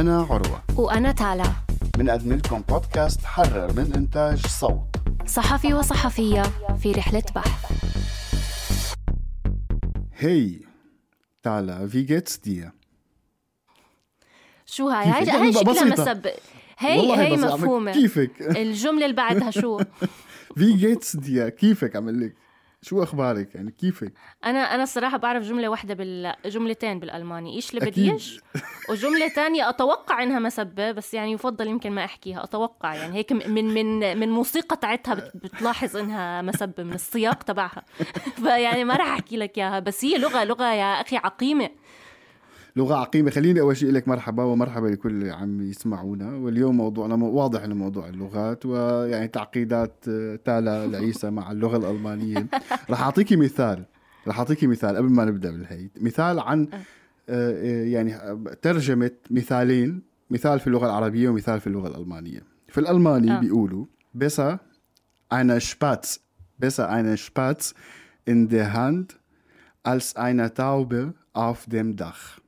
أنا عروة. وأنا تالا. بنقدم لكم بودكاست حرر من إنتاج صوت. صحفي وصحفية في رحلة بحث. هي تعالى في جيتس دي. شو هاي؟ هاي شكلها. مسب. هي هي. مفهومة. كيفك؟ الجملة اللي بعدها شو؟ في جيتس دي. كيفك عمل لك؟ شو أخبارك؟ يعني كيفك؟ أنا أنا الصراحة بعرف جملة واحدة بال جملتين بالألماني. إيش اللي أكيد. بديش وجملة تانية أتوقع إنها مسبة بس يعني يفضل يمكن ما أحكيها. أتوقع يعني هيك من من من موسيقى تاعتها بت- بتلاحظ إنها مسبة من السياق تبعها. فيعني ما راح أحكي لك إياها بس هي لغة لغة يا أخي عقيمة. لغة عقيمة. خليني أول شيء لك مرحبا ومرحبا لكل اللي عم يسمعونا. واليوم موضوعنا مو- واضح إنه موضوع اللغات ويعني تعقيدات آه، تالا العيسى مع اللغة الألمانية. رح أعطيكي مثال رح أعطيكي مثال قبل ما نبدأ بالهي مثال عن آه، آه، يعني ترجمة مثالين مثال في اللغة العربية ومثال في اللغة الألمانية. في الألماني آه. بيقولوا besser eine Spatz besser eine Spatz in der Hand als eine Taube auf dem Dach.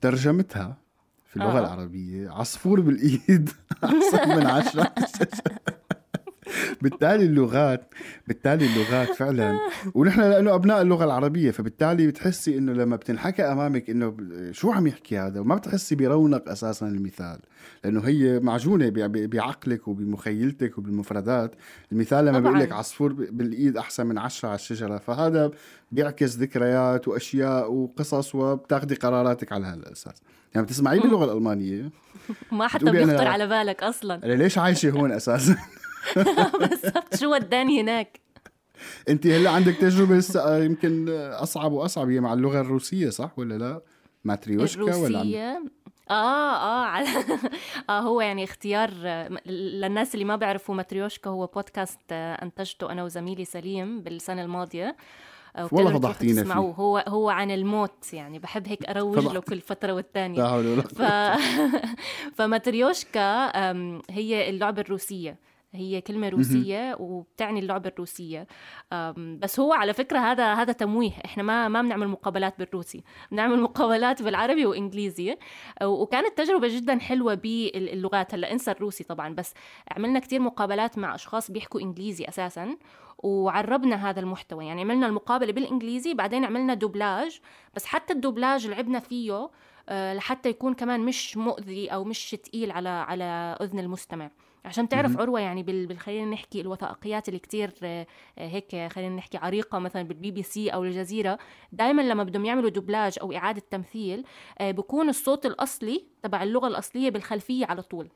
ترجمتها في اللغة آه. العربية عصفور بالإيد أحسن من عشرة بالتالي اللغات بالتالي اللغات فعلا. ونحن لأنه أبناء اللغة العربية فبالتالي بتحسي إنه لما بتنحكى أمامك إنه شو عم يحكي هذا؟ وما بتحسي برونق أساسا المثال. لأنه هي معجونة بعقلك وبمخيلتك وبالمفردات. المثال لما. بيقول لك عصفور بالإيد أحسن من عشرة على الشجرة فهذا بيعكس ذكريات وأشياء وقصص وبتاخذي قراراتك على هذا الاساس يعني بتسمعيه باللغة الألمانية؟ ما حتى بيخطر على بالك أصلا. أنا ليش عايشة هون أساسا؟ بالضبط. شو وداني هناك؟ انت هلا عندك تجربة س- يمكن أصعب وأصعب. هي مع اللغة الروسية صح ولا لا؟ ماتريوشكا ولا الروسية؟ آه آه على آه هو يعني اختيار آه، للناس اللي ما بيعرفوا ماتريوشكا هو بودكاست آه، أنتجته أنا وزميلي سليم بالسنة الماضية. آه، والله فضحتينا فيه. هو هو عن الموت يعني بحب هيك أروج. له كل فترة ولا ف... فماتريوشكا هي اللعبة الروسية. هي كلمة روسية وبتعني اللعبة الروسية. بس هو على فكرة هذا هذا تمويه. إحنا ما ما بنعمل مقابلات بالروسي. بنعمل مقابلات بالعربي وإنجليزي. وكانت تجربة جدا حلوة باللغات. هلأ انسى الروسي طبعا بس عملنا كتير مقابلات مع أشخاص بيحكوا إنجليزي أساسا وعربنا هذا المحتوى. يعني عملنا المقابلة بالإنجليزي بعدين عملنا دوبلاج. بس حتى الدوبلاج لعبنا فيه آه، لحتى يكون كمان مش مؤذي أو مش تقيل على على أذن المستمع. عشان تعرف عروة يعني بال خلينا نحكي الوثائقيات اللي كتير آه، هيك خلينا نحكي عريقة مثلا بالبي بي سي أو الجزيرة دائما لما بدهم يعملوا دوبلاج أو إعادة تمثيل آه، بكون الصوت الأصلي تبع اللغة الأصلية بالخلفية على طول.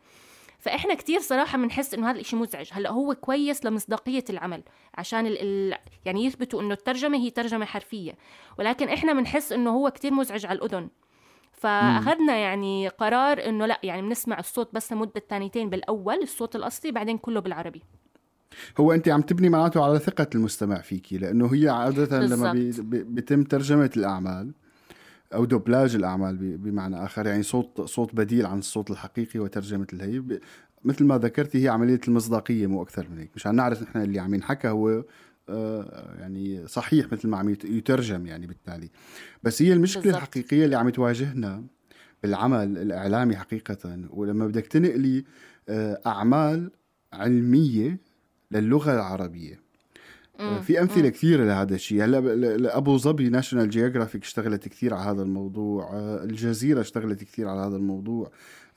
فإحنا كتير صراحة بنحس إنه هذا الإشي مزعج. هلأ هو كويس لمصداقية العمل عشان ال ال يعني يثبتوا إنه الترجمة هي ترجمة حرفية. ولكن إحنا بنحس إنه هو كتير مزعج على الأذن. فأخذنا يعني قرار إنه لأ يعني بنسمع الصوت بس لمدة ثانيتين بالأول الصوت الأصلي بعدين كله بالعربي. هو أنت عم تبني معناته على ثقة المستمع فيكي لأنه هي عادة لما بي بالضبط. بي بيتم ترجمة الأعمال أو دوبلاج الأعمال بمعنى آخر يعني صوت صوت بديل عن الصوت الحقيقي وترجمة الهي. مثل ما ذكرتي هي عملية المصداقية مو أكثر من هيك. مشان نعرف نحن اللي عم ينحكى هو يعني صحيح مثل ما عم يت- يترجم يعني بالتالي. بس هي المشكلة بالضبط. الحقيقية اللي عم تواجهنا بالعمل الإعلامي حقيقة ولما بدك تنقلي آه، أعمال علمية للغة العربية. في أمثلة كثيرة لهذا الشيء. هلا ابو ظبي National Geographic اشتغلت كثير على هذا الموضوع الجزيرة اشتغلت كثير على هذا الموضوع.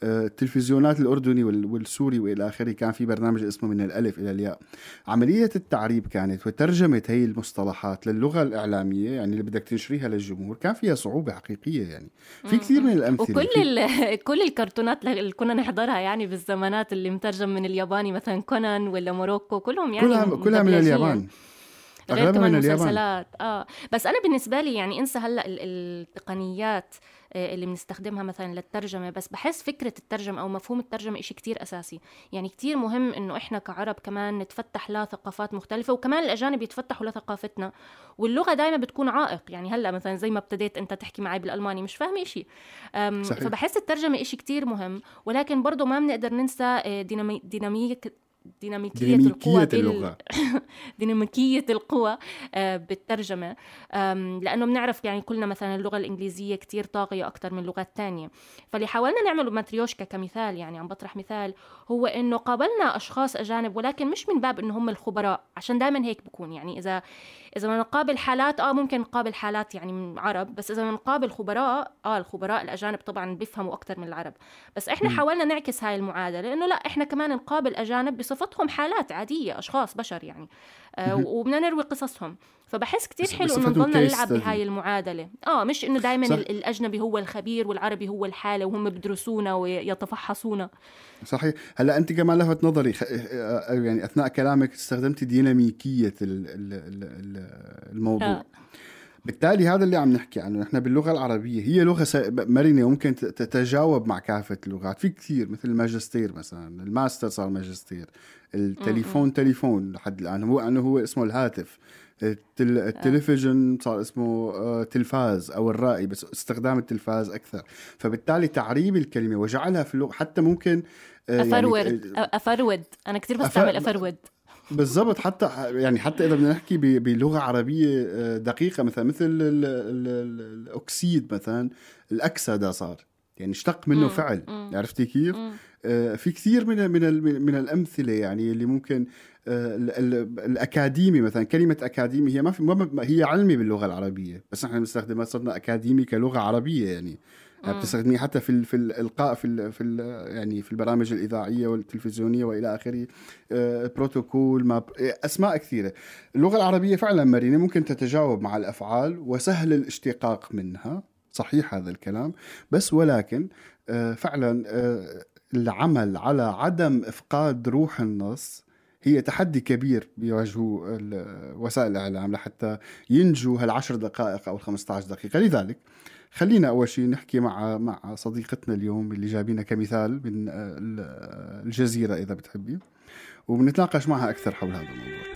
التلفزيونات الأردني والسوري وإلى آخره كان في برنامج اسمه من الألف إلى الياء. عملية التعريب كانت وترجمة هي المصطلحات للغة الإعلامية يعني اللي بدك تنشريها للجمهور كان فيها صعوبة حقيقية يعني. في كثير من الأمثلة وكل كل الكرتونات اللي كنا نحضرها يعني بالزمانات اللي مترجم من الياباني مثلا كونان ولا موروكو كلهم يعني كلها كلها من اليابان. غير كمان المسلسلات آه. بس أنا بالنسبة لي يعني أنسى هلأ التقنيات اللي بنستخدمها مثلا للترجمة بس بحس فكرة الترجمة أو مفهوم الترجمة إشي كتير أساسي. يعني كتير مهم إنه إحنا كعرب كمان نتفتح لثقافات مختلفة وكمان الأجانب يتفتحوا لثقافتنا. واللغة دائما بتكون عائق. يعني هلأ مثلا زي ما ابتديت أنت تحكي معي بالألماني مش فاهمة إشي. صحيح. فبحس الترجمة إشي كتير مهم. ولكن برضه ما بنقدر ننسى آه، دينامي... دينامية ديناميكية, ديناميكية القوى اللغة. ديناميكية القوى آه، بالترجمة. لأنه بنعرف يعني كلنا مثلا اللغة الإنجليزية كتير طاغية أكثر من لغات تانية فاللي حاولنا نعمله ماتريوشكا كمثال يعني عم بطرح مثال هو إنه قابلنا أشخاص أجانب ولكن مش من باب إنه هم الخبراء عشان دائما هيك بكون. يعني إذا إذا بدنا نقابل حالات آه ممكن نقابل حالات يعني من عرب بس إذا نقابل خبراء آه الخبراء الأجانب طبعا بيفهموا أكثر من العرب. بس إحنا م. حاولنا نعكس هاي المعادلة إنه لا إحنا كمان نقابل أجانب بصفتهم حالات عادية أشخاص بشر يعني. آه وبدنا نروي قصصهم. فبحس كتير حلو إنه نضلنا نلعب بهاي المعادلة. آه مش إنه دائما الأجنبي هو الخبير والعربي هو الحالة وهم بدرسونا ويتفحصونا. صحيح. هلأ أنت كمان لفت نظري خ... آه، يعني أثناء كلامك استخدمتي ديناميكية الموضوع. آه. بالتالي هذا اللي عم نحكي عنه نحن باللغة العربية هي لغة مرنة وممكن تتجاوب مع كافة اللغات. في كثير مثل الماجستير مثلا الماستر صار ماجستير التليفون تليفون لحد الآن هو انه هو اسمه الهاتف. التلفزيون صار اسمه آه، تلفاز أو الرائي بس استخدام التلفاز أكثر. فبالتالي تعريب الكلمة وجعلها في اللغة حتى ممكن آه، افرود يعني افرود أنا كثير بستعمل افرود بالضبط. حتى يعني حتى إذا بدنا نحكي بلغة عربية آه، دقيقة مثلا مثل الأكسيد مثلا الأكسدة صار. يعني اشتق منه فعل. عرفتي كيف؟ آه في كثير من من من الأمثلة يعني اللي ممكن آه الأكاديمي مثلا كلمة أكاديمي هي ما في ما هي علمي باللغة العربية بس نحن بنستخدمها صرنا أكاديمي كلغة عربية يعني. يعني بتستخدميه حتى في في الإلقاء في في يعني في البرامج الإذاعية والتلفزيونية وإلى آخره. آه، بروتوكول ما أسماء كثيرة. اللغة العربية فعلا مرنه ممكن تتجاوب مع الأفعال وسهل الاشتقاق منها. صحيح هذا الكلام بس ولكن آه، فعلا آه، العمل على عدم إفقاد روح النص هي تحدي كبير بيواجهه وسائل الإعلام لحتى ينجوا هالعشر دقائق أو ال 15 دقيقة. لذلك خلينا أول شيء نحكي مع مع صديقتنا اليوم اللي جايبينها كمثال من الجزيرة إذا بتحبي وبنتناقش معها أكثر حول هذا الموضوع.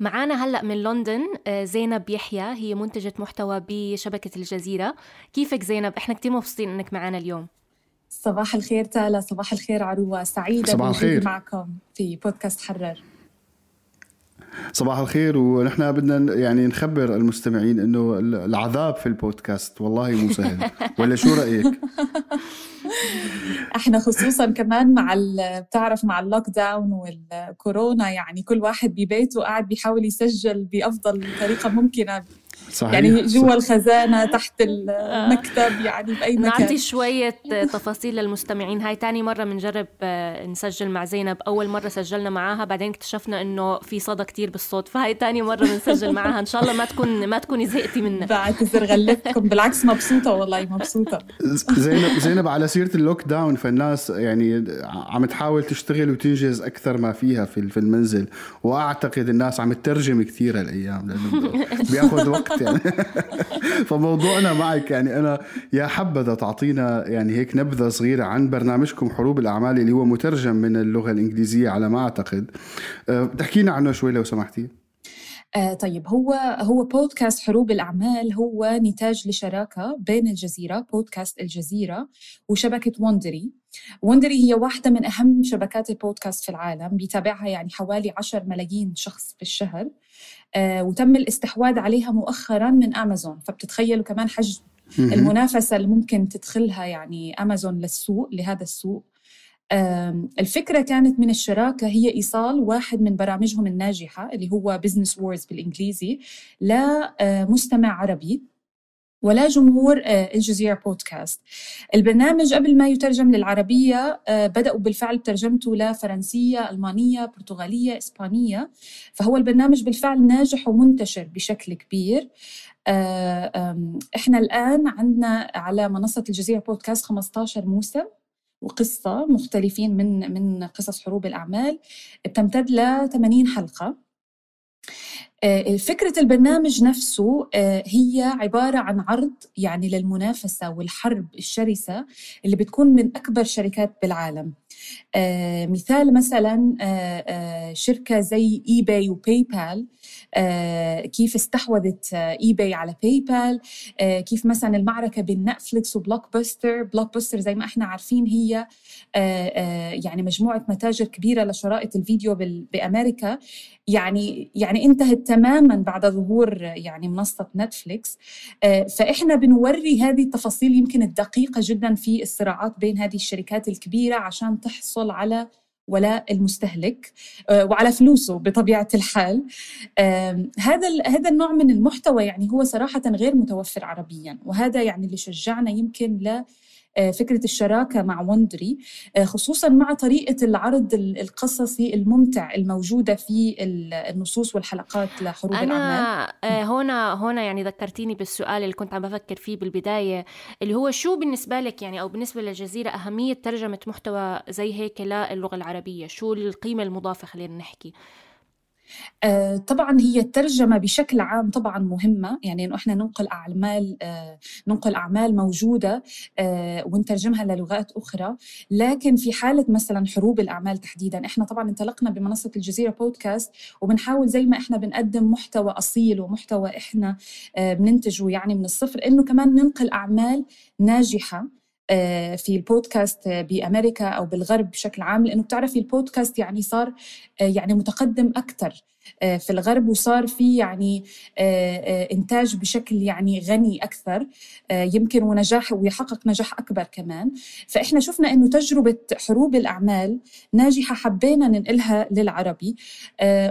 معانا هلأ من لندن آه، زينب يحيى هي منتجة محتوى بشبكة الجزيرة. كيفك زينب؟ إحنا كتير مبسوطين إنك معنا اليوم. صباح الخير تالا صباح الخير عروة. سعيدة صباح الخير. معكم في بودكاست حرر. صباح الخير ونحن بدنا يعني نخبر المستمعين إنه العذاب في البودكاست والله مو سهل ولا شو رأيك؟ إحنا خصوصا كمان مع بتعرف مع ال lockdown والكورونا يعني كل واحد ببيته قاعد بيحاول يسجل بأفضل طريقة ممكنة صحيح. يعني جوا الخزانة تحت المكتب يعني بأي مكان. نعطي شوية تفاصيل للمستمعين. هاي تاني مرة بنجرب آه، نسجل مع زينب. أول مرة سجلنا معاها بعدين اكتشفنا إنه في صدى كتير بالصوت. فهاي تاني مرة بنسجل معاها. إن شاء الله ما تكون ما تكوني زهقتي منا بعتذر غلبتكم. بالعكس مبسوطة والله مبسوطة. زينب زينب على سيرة ال lockdown فالناس يعني عم تحاول تشتغل وتنجز أكثر ما فيها في المنزل. وأعتقد الناس عم تترجم كثير هالأيام لأنه بياخذ وقت يعني. فموضوعنا معك يعني أنا يا حبذا تعطينا يعني هيك نبذة صغيرة عن برنامجكم حروب الأعمال اللي هو مترجم من اللغة الإنجليزية على ما أعتقد. أه، تحكينا عنه شوي لو سمحتي. آه طيب هو هو بودكاست حروب الأعمال هو نتاج لشراكة بين الجزيرة بودكاست الجزيرة وشبكة Wondery Wondery هي واحدة من أهم شبكات البودكاست في العالم بيتابعها يعني حوالي 10 ملايين شخص في الشهر. وتم الاستحواذ عليها مؤخرا من أمازون. فبتتخيلوا كمان حجم المنافسة اللي ممكن تدخلها يعني أمازون للسوق لهذا السوق. الفكرة كانت من الشراكة هي إيصال واحد من برامجهم الناجحة اللي هو Business Wars بالإنجليزي لمستمع عربي. ولا جمهور آه، الجزيرة بودكاست. البرنامج قبل ما يترجم للعربية آه، بدأوا بالفعل ترجمته لفرنسية ألمانية برتغالية إسبانية. فهو البرنامج بالفعل ناجح ومنتشر بشكل كبير. آه، إحنا الآن عندنا على منصة الجزيرة بودكاست 15 موسم وقصة مختلفين من من قصص حروب الأعمال. بتمتد ل 80 حلقة. فكرة البرنامج نفسه آه، هي عبارة عن عرض يعني للمنافسة والحرب الشرسة اللي بتكون من أكبر شركات بالعالم. آه، مثال مثلا شركة زي eBay و PayPal كيف استحوذت eBay على PayPal كيف مثلا المعركة بين نتفليكس و Blockbuster Blockbuster زي ما إحنا عارفين هي يعني مجموعة متاجر كبيرة لشرائط الفيديو بأمريكا. يعني يعني انتهت تماما بعد ظهور يعني منصة نتفليكس آه، فإحنا بنوري هذه التفاصيل يمكن الدقيقة جدا في الصراعات بين هذه الشركات الكبيرة عشان تحصل على ولاء المستهلك آه، وعلى فلوسه بطبيعة الحال. هذا هذا النوع من المحتوى يعني هو صراحة غير متوفر عربيا وهذا يعني اللي شجعنا يمكن ل فكرة الشراكة مع وندري آه، خصوصا مع طريقة العرض القصصي الممتع الموجودة في النصوص والحلقات لحروب أنا الأعمال. آه، هنا هنا يعني ذكرتيني بالسؤال اللي كنت عم بفكر فيه بالبداية اللي هو شو بالنسبة لك يعني أو بالنسبة للجزيرة أهمية ترجمة محتوى زي هيك للغة العربية؟ شو القيمة المضافة خلينا نحكي؟ آه، طبعا هي الترجمة بشكل عام طبعا مهمة يعني إنه إحنا ننقل أعمال آه، ننقل أعمال موجودة آه، ونترجمها للغات أخرى. لكن في حالة مثلا حروب الأعمال تحديدا إحنا طبعا انطلقنا بمنصة الجزيرة بودكاست وبنحاول زي ما إحنا بنقدم محتوى أصيل ومحتوى إحنا بننتجه يعني من الصفر إنه كمان ننقل أعمال ناجحة. آه، في البودكاست بأمريكا أو بالغرب بشكل عام لأنه بتعرفي البودكاست يعني صار آه، يعني متقدم أكثر آه، في الغرب وصار في يعني إنتاج بشكل يعني غني أكثر يمكن ونجاح ويحقق نجاح أكبر كمان. فإحنا شفنا إنه تجربة حروب الأعمال ناجحة حبينا ننقلها للعربي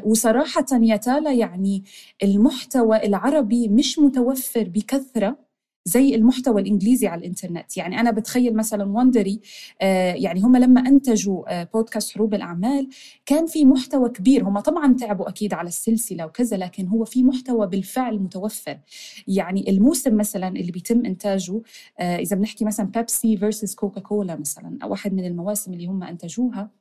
وصراحة يا تالا يعني المحتوى العربي مش متوفر بكثرة. زي المحتوى الإنجليزي على الإنترنت. يعني أنا بتخيل مثلا وندري آه يعني هم لما أنتجوا آه بودكاست حروب الأعمال كان في محتوى كبير. هم طبعا تعبوا أكيد على السلسلة وكذا لكن هو في محتوى بالفعل متوفر. يعني الموسم مثلا اللي بيتم إنتاجه آه إذا بنحكي مثلا بيبسي فيرسس كوكا كولا مثلا أو واحد من المواسم اللي هم أنتجوها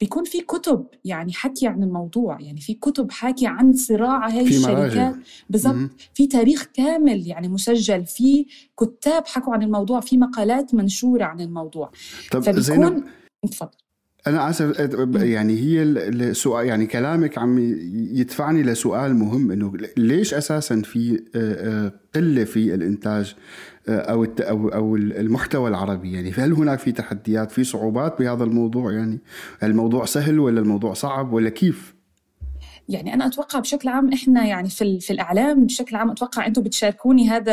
بيكون في كتب يعني حكي عن الموضوع يعني في كتب حاكي عن صراع هاي الشركات. بالضبط. في تاريخ كامل يعني مسجل في كتاب حكوا عن الموضوع في مقالات منشورة عن الموضوع. طب فبيكون تفضل أنا اسف يعني هي السؤال يعني كلامك عم يدفعني لسؤال مهم إنه ليش أساسا في قلة في الإنتاج؟ أو أو أو المحتوى العربي يعني. هل هناك في تحديات في صعوبات بهذا الموضوع يعني؟ الموضوع سهل ولا الموضوع صعب ولا كيف؟ يعني أنا أتوقع بشكل عام إحنا يعني في في الإعلام بشكل عام أتوقع أنتم بتشاركوني هذا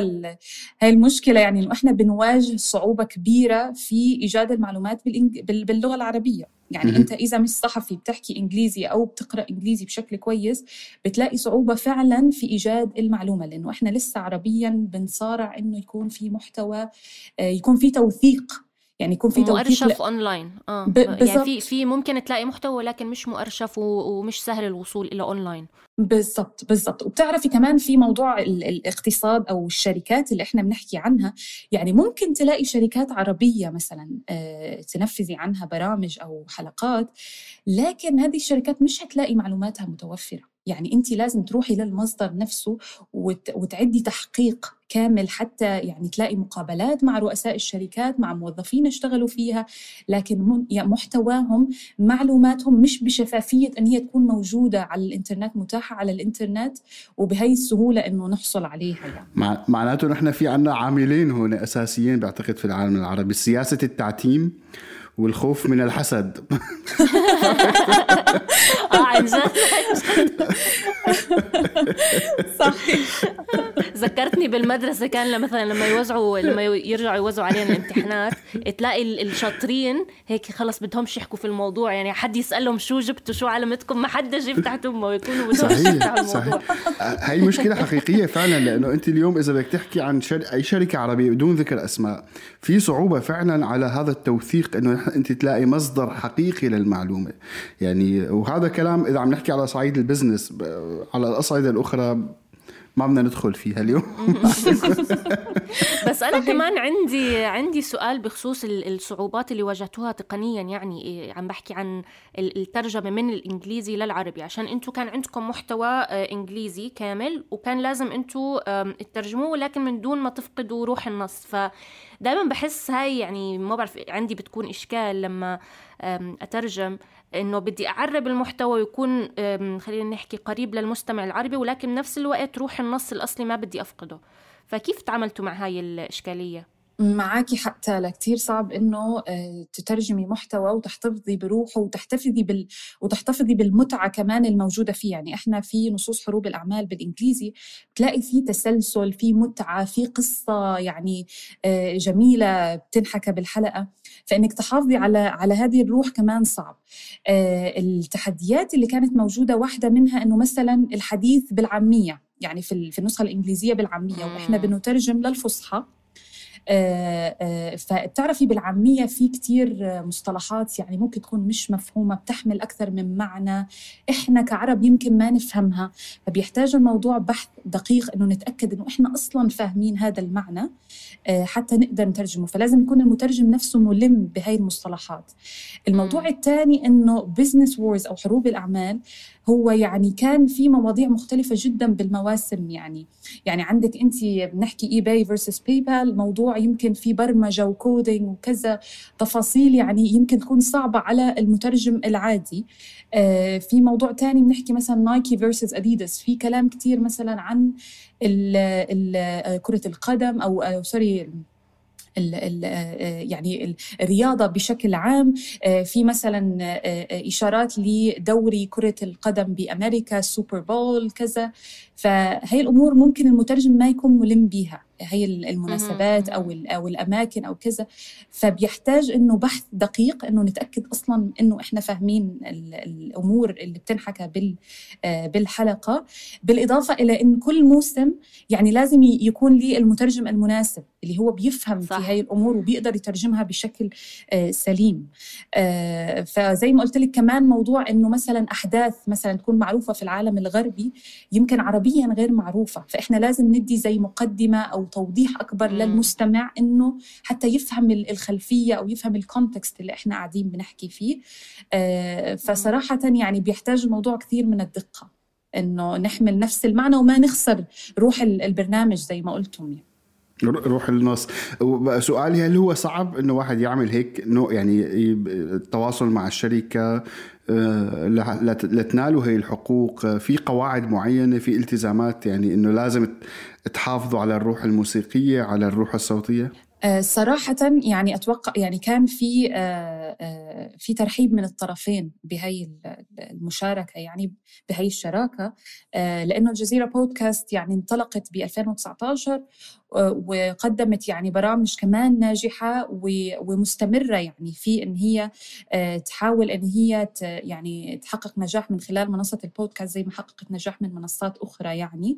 هاي المشكلة يعني إنه إحنا بنواجه صعوبة كبيرة في إيجاد المعلومات باللغة العربية. يعني م- أنت إذا مش صحفي بتحكي إنجليزي أو بتقرأ إنجليزي بشكل كويس بتلاقي صعوبة فعلا في إيجاد المعلومة لأنه إحنا لسه عربيا بنصارع إنه يكون في محتوى آه، يكون في توثيق. يعني يكون في مؤرشف أونلاين. آه. يعني في في ممكن تلاقي محتوى لكن مش مؤرشف ومش سهل الوصول إلى أونلاين. بالضبط بالضبط. وبتعرفي كمان في موضوع الاقتصاد أو الشركات اللي إحنا بنحكي عنها. يعني ممكن تلاقي شركات عربية مثلا آه، تنفذي عنها برامج أو حلقات لكن هذه الشركات مش هتلاقي معلوماتها متوفرة. يعني انت لازم تروحي للمصدر نفسه وت... وتعدي تحقيق كامل حتى يعني تلاقي مقابلات مع رؤساء الشركات مع موظفين اشتغلوا فيها. لكن. يعني محتواهم معلوماتهم مش بشفافية إن هي تكون موجودة على الإنترنت متاحه على الإنترنت وبهي السهولة إنه نحصل عليها يعني. مع... معناته نحن في عنا عاملين هون أساسيين بعتقد في العالم العربي سياسة التعتيم والخوف من الحسد. آه عن جد. صحيح. ذكرتني بالمدرسة كان مثلا لما يوزعوا لما يرجعوا يوزعوا علينا الامتحانات تلاقي الشاطرين هيك خلص بدهمش يحكوا في الموضوع. يعني حد يسألهم شو جبتوا شو علمتكم؟ ما حدا جيب تحت امه ويكونوا بدهم صحيح صحيح. هاي مشكلة حقيقية فعلا لأنه أنت اليوم إذا بدك تحكي عن شر... أي شركة عربية بدون ذكر أسماء في صعوبة فعلا على هذا التوثيق إنه انت تلاقي مصدر حقيقي للمعلومة. يعني وهذا كلام إذا عم نحكي على صعيد البزنس على الأصعدة الأخرى ما بدنا ندخل فيها اليوم. بس أنا كمان عندي عندي سؤال بخصوص الصعوبات اللي واجهتوها تقنيا يعني إيه، عم بحكي عن الترجمة من الإنجليزي للعربي. عشان أنتم كان عندكم محتوى آه، إنجليزي كامل وكان لازم أنتم تترجموه ولكن من دون ما تفقدوا روح النص. فدائما بحس هاي يعني ما بعرف عندي بتكون إشكال لما أترجم. إنه بدي أعرب المحتوى ويكون خلينا نحكي قريب للمستمع العربي ولكن بنفس الوقت روح النص الأصلي ما بدي أفقده. فكيف تعاملتوا مع هاي الإشكالية؟ معاكي حتى لكتير صعب إنه آه، تترجمي محتوى وتحتفظي بروحه وتحتفظي بال وتحتفظي بالمتعة كمان الموجودة فيه. يعني إحنا في نصوص حروب الأعمال بالإنجليزي تلاقي في تسلسل في متعة في قصة يعني آه، جميلة بتنحكى بالحلقة. فإنك تحافظي على على هذه الروح كمان صعب. آه، التحديات اللي كانت موجودة واحدة منها إنه مثلا الحديث بالعامية يعني في في النسخة الإنجليزية بالعامية وإحنا بنترجم للفصحى. فبتعرفي بالعامية في كتير مصطلحات يعني ممكن تكون مش مفهومة بتحمل أكثر من معنى. إحنا كعرب يمكن ما نفهمها فبيحتاج الموضوع بحث دقيق إنه نتأكد إنه إحنا أصلا فاهمين هذا المعنى آه، حتى نقدر نترجمه. فلازم يكون المترجم نفسه ملم بهاي المصطلحات. الموضوع الثاني إنه Business Wars أو حروب الأعمال هو يعني كان في مواضيع مختلفة جدا بالمواسم يعني. يعني عندك أنت بنحكي eBay versus PayPal موضوع يمكن في برمجة و coding وكذا تفاصيل يعني يمكن تكون صعبة على المترجم العادي. آه في موضوع تاني بنحكي مثلا Nike versus Adidas في كلام كتير مثلا عن ال ال كرة القدم أو sorry ال ال يعني الرياضة بشكل عام آه، في مثلا آه، إشارات لدوري كرة القدم بأمريكا Super Bowl كذا. فهي الأمور ممكن المترجم ما يكون ملم بيها. هي المناسبات أو أو الأماكن أو كذا. فبيحتاج إنه بحث دقيق إنه نتأكد أصلا إنه إحنا فاهمين الأمور اللي بتنحكى بال آه، بالحلقة. بالإضافة إلى إن كل موسم يعني لازم يكون لي المترجم المناسب اللي هو بيفهم صح. في هاي الأمور وبيقدر يترجمها بشكل آه، سليم. آه، فزي ما قلت لك كمان موضوع إنه مثلا أحداث مثلا تكون معروفة في العالم الغربي يمكن عربيا غير معروفة. فإحنا لازم ندي زي مقدمة أو توضيح أكبر مم. للمستمع إنه حتى يفهم الخلفية أو يفهم الكونتكست اللي إحنا قاعدين بنحكي فيه آه فصراحة يعني بيحتاج الموضوع كثير من الدقة إنه نحمل نفس المعنى وما نخسر روح البرنامج زي ما قلتم يعني. روح النص سؤالي هل هو صعب إنه واحد يعمل هيك نوع يعني التواصل مع الشركة آه، لتنالوا هي الحقوق في قواعد معينة في التزامات يعني إنه لازم تحافظوا على الروح الموسيقية على الروح الصوتية؟ آه، صراحة يعني أتوقع يعني كان في آه، آه، في ترحيب من الطرفين بهي المشاركة يعني بهي الشراكة. لأنه الجزيرة بودكاست يعني انطلقت ب 2019 وقدمت يعني برامج كمان ناجحة ومستمرة يعني في إن هي تحاول إن هي يعني تحقق نجاح من خلال منصة البودكاست زي ما حققت نجاح من منصات أخرى يعني.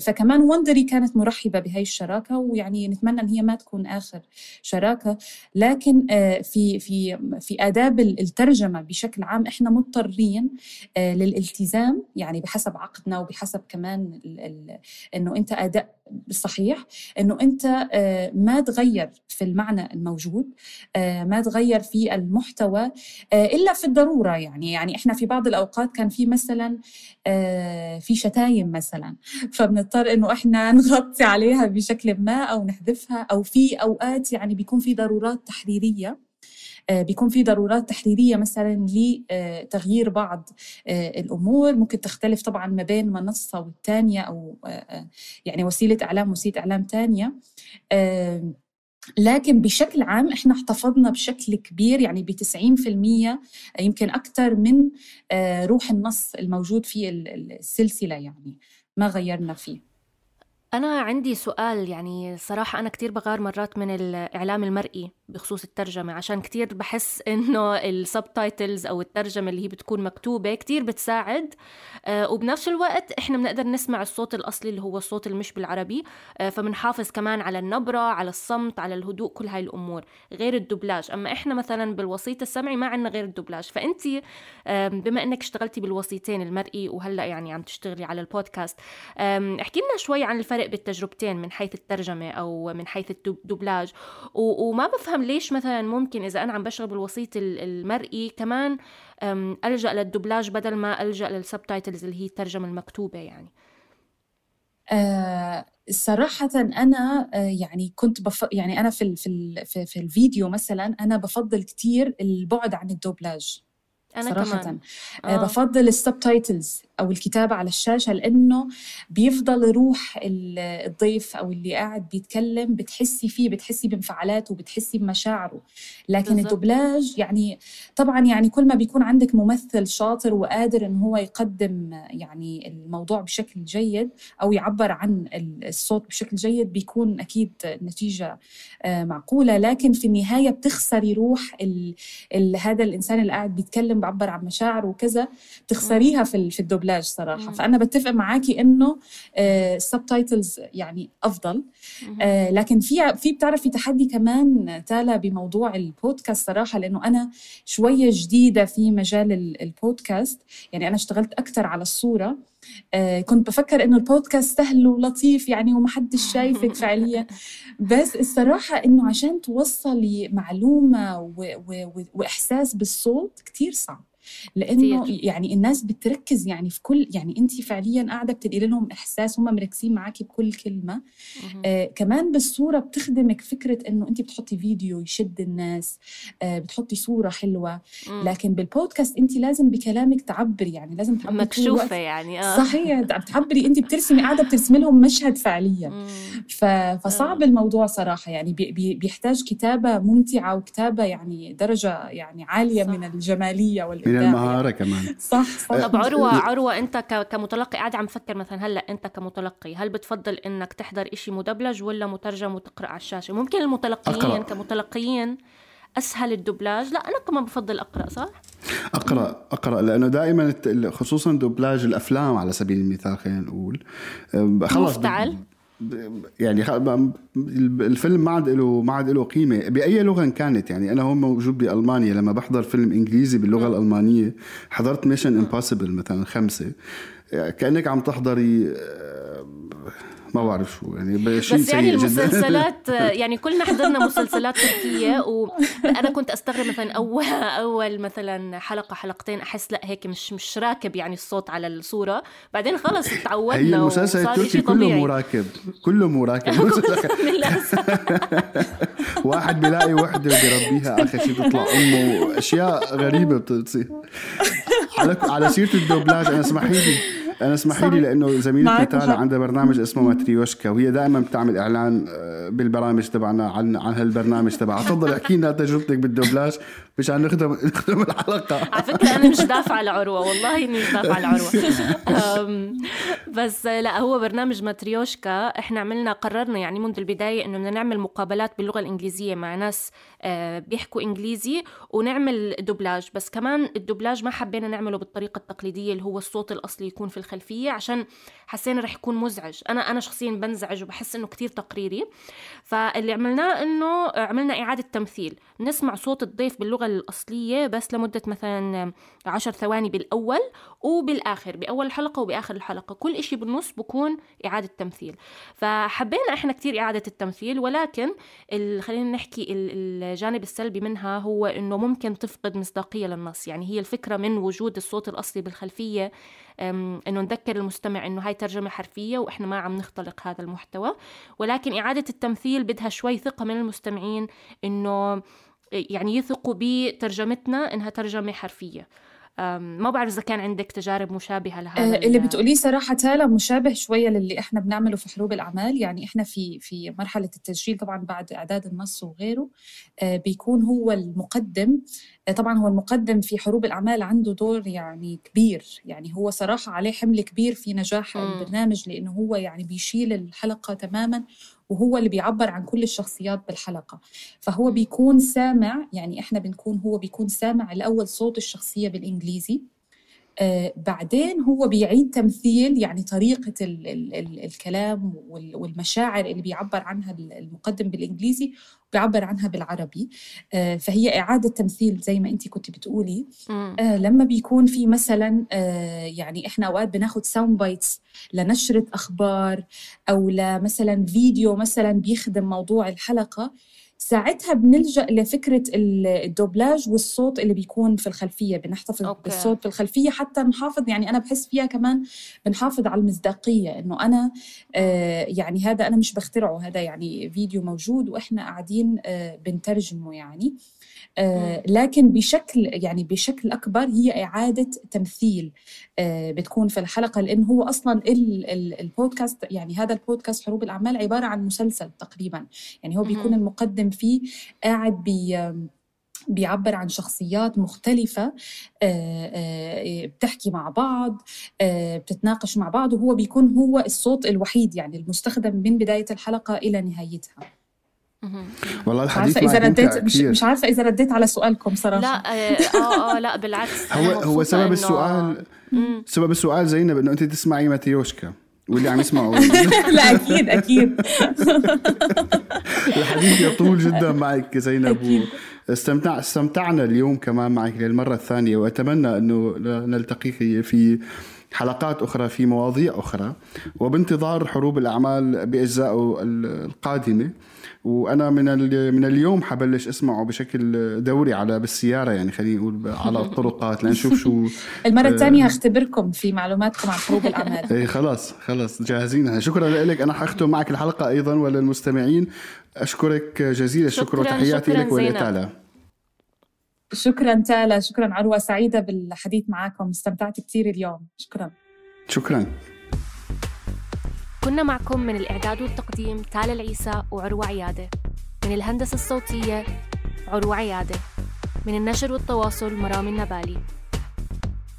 فكمان وندري كانت مرحبة بهي الشراكة ويعني نتمنى إن هي ما تكون آخر شراكة. لكن آه، في في في آداب الترجمة بشكل عام إحنا مضطرين آه، للالتزام يعني بحسب عقدنا وبحسب كمان إنه أنت أداء صحيح إنه أنت آه، ما تغير في المعنى الموجود ما تغير في المحتوى إلا في الضرورة يعني. يعني إحنا في بعض الأوقات كان في مثلا في شتايم مثلا فبنضطر إنه إحنا نغطي عليها بشكل ما أو نحذفها أو في أوقات يعني بيكون في ضرورات تحريرية. آه، بيكون في ضرورات تحريرية مثلا لتغيير بعض آه، الأمور. ممكن تختلف طبعا ما بين منصة والثانيه أو آه، يعني وسيلة إعلام وسيلة إعلام ثانية لكن بشكل عام إحنا احتفظنا بشكل كبير يعني ب 90% يمكن أكثر من روح النص الموجود في السلسلة يعني ما غيرنا فيه. أنا عندي سؤال يعني صراحة أنا كتير بغار مرات من الإعلام المرئي. بخصوص الترجمة عشان كتير بحس إنه السبتايتلز أو الترجمة اللي هي بتكون مكتوبة كتير بتساعد. آه وبنفس الوقت إحنا بنقدر نسمع الصوت الأصلي اللي هو الصوت المش بالعربي. آه فبنحافظ كمان على النبرة على الصمت على الهدوء كل هاي الأمور غير الدبلاج أما إحنا مثلا بالوسيط السمعي ما عندنا غير الدبلاج فأنت بما إنك اشتغلتي بالوسيطين المرئي وهلأ يعني عم تشتغلي على البودكاست احكي لنا شوي عن الفرق بالتجربتين من حيث الترجمة أو من حيث الدبلاج وما بفهم ليش مثلا ممكن إذا أنا عم بشتغل بالوسيط المرئي كمان ألجأ للدبلاج بدل ما ألجأ لل subtitles اللي هي الترجمة المكتوبة يعني آه صراحة أنا آه يعني كنت بف... يعني أنا في في في, في الفيديو مثلا أنا بفضل كتير البعد عن الدوبلاج أنا صراحة كمان. آه. آه. بفضل ال subtitles أو الكتابة على الشاشة لأنه بيفضل روح الضيف أو اللي قاعد بيتكلم بتحسي فيه بتحسي بانفعالاته بتحسي بمشاعره. لكن بالزبط. الدوبلاج يعني طبعا يعني كل ما بيكون عندك ممثل شاطر وقادر إن هو يقدم يعني الموضوع بشكل جيد أو يعبر عن الصوت بشكل جيد بيكون أكيد النتيجه آه، معقولة. لكن في النهاية بتخسري روح ال ال هذا الإنسان اللي قاعد بيتكلم بعبر عن مشاعره وكذا بتخسريها في في الدبلاج صراحة. فأنا بتفق معاكي إنه ال subtitles آه يعني أفضل. آه لكن في في بتعرفي تحدي كمان تالا بموضوع البودكاست صراحة؟ لأنه أنا شوية جديدة في مجال البودكاست. يعني أنا اشتغلت أكثر على الصورة. آه كنت بفكر إنه البودكاست سهل ولطيف يعني ومحدش شايفك فعليا. بس الصراحة إنه عشان توصلي معلومة و و وإحساس بالصوت كتير صعب. لأنه كتير. يعني الناس بتركز يعني في كل يعني أنت فعليا قاعدة بتنقلي لهم إحساس هم مركزين معاكي بكل كلمة آه كمان بالصورة بتخدمك فكرة إنه أنت بتحطي فيديو يشد الناس آه بتحطي صورة حلوة مم. لكن بالبودكاست أنت لازم بكلامك تعبري يعني لازم تعبري مكشوفة يعني آه صحيح بتعبري أنت بترسمي قاعدة بترسمي لهم مشهد فعليا ف... فصعب آه. الموضوع صراحة يعني بي... بيحتاج كتابة ممتعة وكتابة يعني درجة يعني عالية صح. من الجمالية وال من المهارة كمان. صح صح. طب عروة عروة أنت كمتلقي قاعد عم فكر مثلا هلأ أنت كمتلقي هل بتفضل إنك تحضر إشي مدبلج ولا مترجم وتقرأ على الشاشة؟ ممكن المتلقيين أقرأ. كمتلقيين أسهل الدبلاج. لا أنا كمان بفضل أقرأ صح؟ أقرأ أقرأ لأنه دائما خصوصا دوبلاج الأفلام على سبيل المثال خلينا نقول. خلص مفتعل؟ يعني الفيلم ما عاد له ما عاد له قيمة. بأي لغة كانت؟ يعني أنا هون موجود بألمانيا. لما بحضر فيلم إنجليزي باللغة الألمانية حضرت Mission Impossible مثلا خمسة. كأنك عم تحضري ما بعرف شو يعني شيء بس يعني المسلسلات يعني كلنا حضرنا مسلسلات تركية وأنا كنت أستغرب مثلا أول أول مثلا حلقة حلقتين أحس لا هيك مش مش راكب يعني الصوت على الصورة. بعدين خلص تعودنا هي المسلسل التركي كله مو راكب كله مو راكب واحد بيلاقي وحدة وبيربيها آخر شيء بتطلع أمه وأشياء غريبة بتصير على على سيرة الدوبلاج أنا اسمحي لي أنا اسمحي لي لأنه زميلتنا تالا. عندها برنامج اسمه ماتريوشكا وهي دائما بتعمل إعلان آه، بالبرامج تبعنا عن عن هالبرنامج تبعها. تفضل احكي لنا تجربتك بالدوبلاج. مشان نخدم نخدم الحلقة. على فكرة أنا مش دافعة لعروة والله إني مش دافعة لعروة. أم، بس لا هو برنامج ماتريوشكا. إحنا عملنا قررنا يعني منذ البداية إنه بدنا نعمل مقابلات باللغة الإنجليزية مع ناس آه، بيحكوا إنجليزي ونعمل دوبلاج. بس كمان الدوبلاج ما حبينا نعمله بالطريقة التقليدية اللي هو الصوت الأصلي يكون في الخلفية عشان حسينا رح يكون مزعج. أنا أنا شخصيا بنزعج وبحس إنه كتير تقريري. فاللي عملناه إنه عملنا إعادة تمثيل. نسمع صوت الضيف باللغة الأصلية بس لمدة مثلا عشر ثواني بالأول وبالآخر بأول الحلقة وبآخر الحلقة. كل إشي بالنص بكون إعادة تمثيل. فحبينا إحنا كتير إعادة التمثيل ولكن خلينا نحكي ال- الجانب السلبي منها هو إنه ممكن تفقد مصداقية للنص. يعني هي الفكرة من وجود الصوت الأصلي بالخلفية إنه نذكر المستمع إنه هاي ترجمة حرفية وإحنا ما عم نختلق هذا المحتوى. ولكن إعادة التمثيل بدها شوي ثقة من المستمعين إنه يعني يثقوا بترجمتنا إنها ترجمة حرفية. ما بعرف إذا كان عندك تجارب مشابهة لهذا آه، اللي ال- بتقوليه صراحة تالا مشابه شوية للي إحنا بنعمله في حروب الأعمال. يعني إحنا في في مرحلة التسجيل طبعا بعد إعداد النص وغيره آه، بيكون هو المقدم طبعا هو المقدم في حروب الأعمال عنده دور يعني كبير يعني هو صراحة عليه حمل كبير في نجاح مم. البرنامج لأنه هو يعني بيشيل الحلقة تماما وهو اللي بيعبر عن كل الشخصيات بالحلقة فهو بيكون سامع يعني إحنا بنكون هو بيكون سامع الأول صوت الشخصية بالإنجليزي آه بعدين هو بيعيد تمثيل يعني طريقة ال ال ال الكلام وال- والمشاعر اللي بيعبر عنها ال- المقدم بالإنجليزي بيعبر عنها بالعربي آه فهي إعادة تمثيل زي ما أنت كنت بتقولي. آه لما بيكون في مثلا آه يعني إحنا أوقات بناخد sound bites لنشرة أخبار أو لمثلا فيديو مثلا بيخدم موضوع الحلقة ساعتها بنلجأ لفكرة ال- الدوبلاج والصوت اللي بيكون في الخلفية بنحتفظ أوكي. بالصوت في الخلفية حتى نحافظ يعني أنا بحس فيها كمان بنحافظ على المصداقية إنه أنا آه يعني هذا أنا مش بخترعه هذا يعني فيديو موجود وإحنا قاعدين آه بنترجمه يعني آه، لكن بشكل يعني بشكل أكبر هي إعادة تمثيل آه، بتكون في الحلقة لأن هو أصلا ال- ال- البودكاست يعني هذا البودكاست حروب الأعمال عبارة عن مسلسل تقريبا يعني هو بيكون. المقدم فيه قاعد بي بيعبر عن شخصيات مختلفة آه، آه، بتحكي مع بعض آه، بتتناقش مع بعض وهو بيكون هو الصوت الوحيد يعني المستخدم من بداية الحلقة إلى نهايتها. والله الحديث عارفة إذا معك ممتع رديت مش, مش عارفة إذا رديت على سؤالكم صراحة. لا آه, آه, آه لا بالعكس. هو هو سبب السؤال مم. سبب السؤال زينب إنه أنت تسمعي ماتريوشكا واللي عم يسمعوا لا أكيد أكيد. الحديث يطول جدا معك زينب أكيد. استمتع استمتعنا اليوم كمان معك للمرة الثانية وأتمنى أنه نلتقيك في حلقات أخرى في مواضيع أخرى. وبانتظار حروب الأعمال بأجزائه القادمة. وأنا من ال- من اليوم حبلش أسمعه بشكل دوري على بالسيارة يعني خلينا نقول على الطرقات لنشوف شو المرة آه. الثانية هختبركم في معلوماتكم عن حروب الأعمال. إيه خلاص خلاص جاهزين. شكرا لك. أنا حختم معك الحلقة أيضا وللمستمعين. أشكرك جزيل الشكر شكراً- وتحياتي لك زينب. شكرا تالا شكرا عروة سعيدة بالحديث معكم استمتعت كثير اليوم شكرا. شكرا. كنا معكم من الإعداد والتقديم تالا العيسى وعروة عيادة. من الهندسة الصوتية عروة عيادة. من النشر والتواصل مرام النبالي.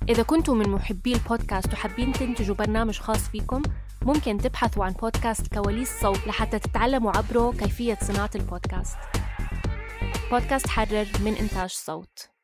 إذا كنتم من محبي البودكاست وحابين تنتجوا برنامج خاص فيكم ممكن تبحثوا عن بودكاست كواليس صوت لحتى تتعلموا عبره كيفية صناعة البودكاست. بودكاست حرر من إنتاج صوت.